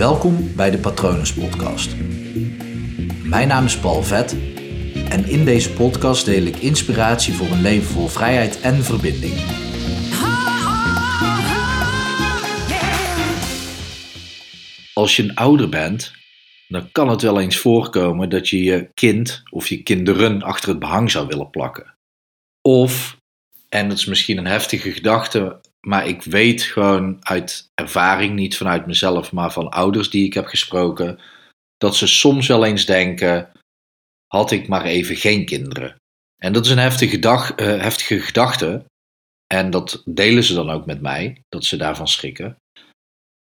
Welkom bij de Patronus Podcast. Mijn naam is Paul Vet en in deze podcast deel ik inspiratie voor een leven vol vrijheid en verbinding. Als je een ouder bent, dan kan het wel eens voorkomen dat je je kind of je kinderen achter het behang zou willen plakken. Of, en dat is misschien een heftige gedachte, maar ik weet gewoon uit ervaring, niet vanuit mezelf, maar van ouders die ik heb gesproken, dat ze soms wel eens denken: had ik maar even geen kinderen. En dat is een heftige, uh, heftige gedachte. En dat delen ze dan ook met mij, dat ze daarvan schrikken.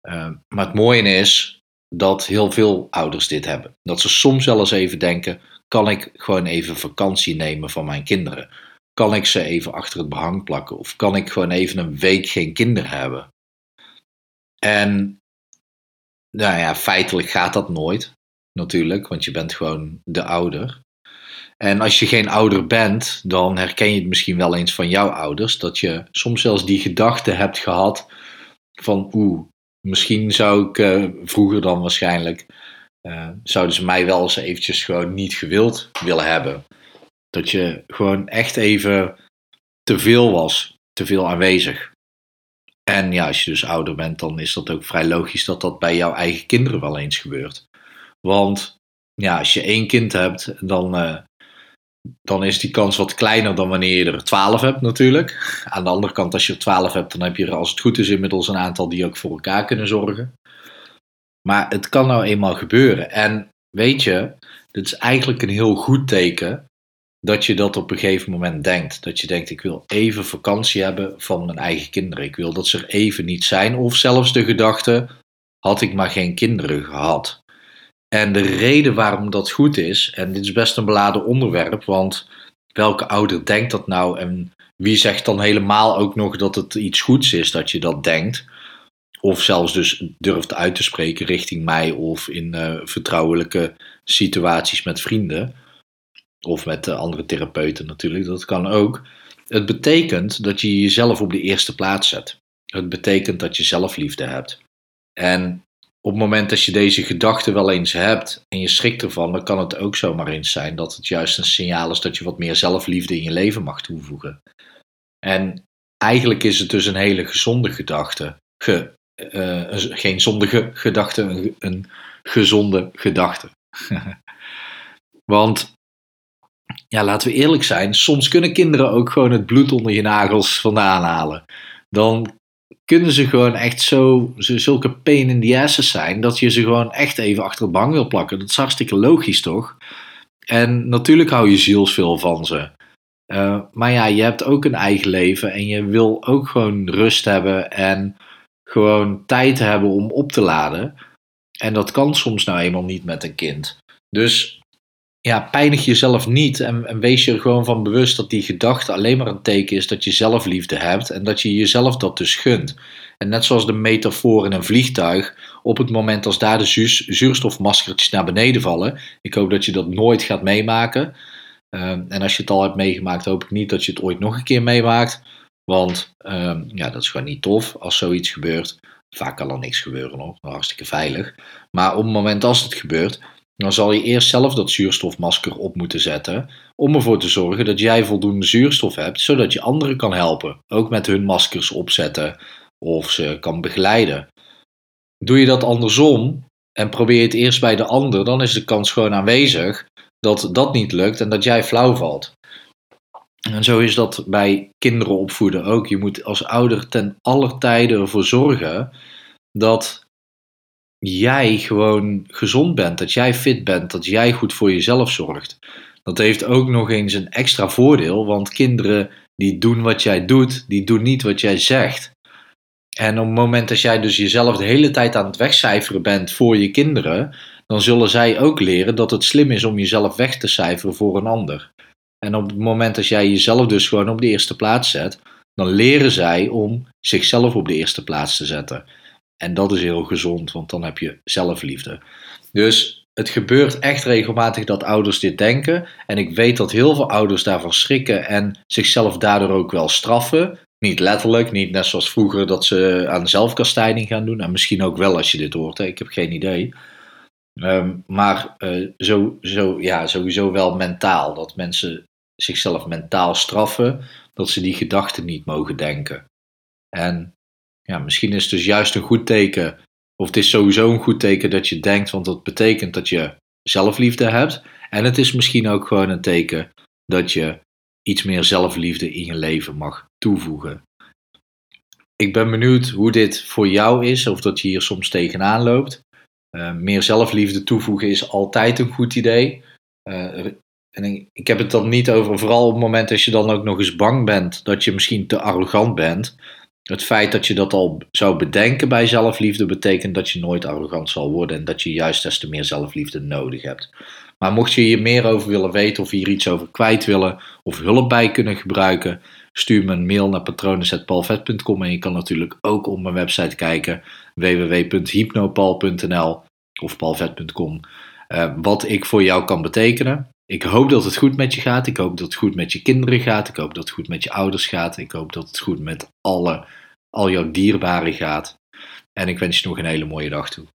Uh, maar het mooie is dat heel veel ouders dit hebben. Dat ze soms wel eens even denken: kan ik gewoon even vakantie nemen van mijn kinderen? Kan ik ze even achter het behang plakken? Of kan ik gewoon even een week geen kinderen hebben? En nou ja, feitelijk gaat dat nooit, natuurlijk, want je bent gewoon de ouder. En als je geen ouder bent, dan herken je het misschien wel eens van jouw ouders, dat je soms zelfs die gedachte hebt gehad van oeh, misschien zou ik uh, vroeger dan waarschijnlijk, uh, zouden ze mij wel eens eventjes gewoon niet gewild willen hebben. Dat je gewoon echt even te veel was, te veel aanwezig. En ja, als je dus ouder bent, dan is dat ook vrij logisch dat dat bij jouw eigen kinderen wel eens gebeurt. Want ja, als je één kind hebt, dan, uh, dan is die kans wat kleiner dan wanneer je er twaalf hebt natuurlijk. Aan de andere kant, als je er twaalf hebt, dan heb je er als het goed is inmiddels een aantal die ook voor elkaar kunnen zorgen. Maar het kan nou eenmaal gebeuren. En weet je, dit is eigenlijk een heel goed teken dat je dat op een gegeven moment denkt. Dat je denkt, ik wil even vakantie hebben van mijn eigen kinderen. Ik wil dat ze er even niet zijn. Of zelfs de gedachte, had ik maar geen kinderen gehad. En de reden waarom dat goed is, en dit is best een beladen onderwerp, want welke ouder denkt dat nou? En wie zegt dan helemaal ook nog dat het iets goeds is dat je dat denkt? Of zelfs dus durft uit te spreken richting mij of in uh, vertrouwelijke situaties met vrienden of met andere therapeuten natuurlijk, dat kan ook. Het betekent dat je jezelf op de eerste plaats zet. Het betekent dat je zelfliefde hebt. En op het moment dat je deze gedachte wel eens hebt en je schrikt ervan, dan kan het ook zomaar eens zijn dat het juist een signaal is dat je wat meer zelfliefde in je leven mag toevoegen. En eigenlijk is het dus een hele gezonde gedachte. Ge, uh, geen zondige gedachte, een, een gezonde gedachte. Want ja, laten we eerlijk zijn, soms kunnen kinderen ook gewoon het bloed onder je nagels vandaan halen. Dan kunnen ze gewoon echt zo, zulke pain in the asses zijn, dat je ze gewoon echt even achter het bang wil plakken. Dat is hartstikke logisch, toch? En natuurlijk hou je zielsveel van ze. Uh, maar ja, je hebt ook een eigen leven en je wil ook gewoon rust hebben en gewoon tijd hebben om op te laden. En dat kan soms nou eenmaal niet met een kind. Dus ja, pijnig jezelf niet en, en, wees je er gewoon van bewust dat die gedachte alleen maar een teken is dat je zelfliefde hebt en dat je jezelf dat dus gunt. En net zoals de metafoor in een vliegtuig, op het moment als daar de zuurstofmaskertjes naar beneden vallen, ik hoop dat je dat nooit gaat meemaken. Uh, en als je het al hebt meegemaakt, hoop ik niet dat je het ooit nog een keer meemaakt. Want uh, ja, dat is gewoon niet tof als zoiets gebeurt. Vaak kan er niks gebeuren nog, hartstikke veilig. Maar op het moment als het gebeurt, dan zal je eerst zelf dat zuurstofmasker op moeten zetten. Om ervoor te zorgen dat jij voldoende zuurstof hebt, zodat je anderen kan helpen. Ook met hun maskers opzetten of ze kan begeleiden. Doe je dat andersom en probeer je het eerst bij de ander, dan is de kans gewoon aanwezig dat dat niet lukt en dat jij flauw valt. En zo is dat bij kinderen opvoeden ook. Je moet als ouder ten aller tijde ervoor zorgen dat jij gewoon gezond bent, dat jij fit bent, dat jij goed voor jezelf zorgt. Dat heeft ook nog eens een extra voordeel, want kinderen die doen wat jij doet, die doen niet wat jij zegt. En op het moment dat jij dus jezelf de hele tijd aan het wegcijferen bent voor je kinderen, dan zullen zij ook leren dat het slim is om jezelf weg te cijferen voor een ander. En op het moment dat jij jezelf dus gewoon op de eerste plaats zet, dan leren zij om zichzelf op de eerste plaats te zetten. En dat is heel gezond, want dan heb je zelfliefde. Dus het gebeurt echt regelmatig dat ouders dit denken. En ik weet dat heel veel ouders daarvan schrikken en zichzelf daardoor ook wel straffen. Niet letterlijk, niet net zoals vroeger dat ze aan zelfkastijding gaan doen. En misschien ook wel als je dit hoort, ik heb geen idee. Ehm, maar uh, zo, zo, ja, sowieso wel mentaal. Dat mensen zichzelf mentaal straffen, dat ze die gedachten niet mogen denken. En ja, misschien is het dus juist een goed teken, of het is sowieso een goed teken dat je denkt, want dat betekent dat je zelfliefde hebt. En het is misschien ook gewoon een teken dat je iets meer zelfliefde in je leven mag toevoegen. Ik ben benieuwd hoe dit voor jou is, of dat je hier soms tegenaan loopt. Uh, meer zelfliefde toevoegen is altijd een goed idee. Uh, en ik heb het dan niet over, vooral op het moment dat je dan ook nog eens bang bent dat je misschien te arrogant bent. Het feit dat je dat al zou bedenken bij zelfliefde betekent dat je nooit arrogant zal worden en dat je juist des te meer zelfliefde nodig hebt. Maar mocht je hier meer over willen weten of hier iets over kwijt willen of hulp bij kunnen gebruiken, stuur me een mail naar patronen.palvet.com en je kan natuurlijk ook op mijn website kijken www.hypnopal.nl of palvet.com uh, wat ik voor jou kan betekenen. Ik hoop dat het goed met je gaat. Ik hoop dat het goed met je kinderen gaat. Ik hoop dat het goed met je ouders gaat. Ik hoop dat het goed met alle, al jouw dierbaren gaat. En ik wens je nog een hele mooie dag toe.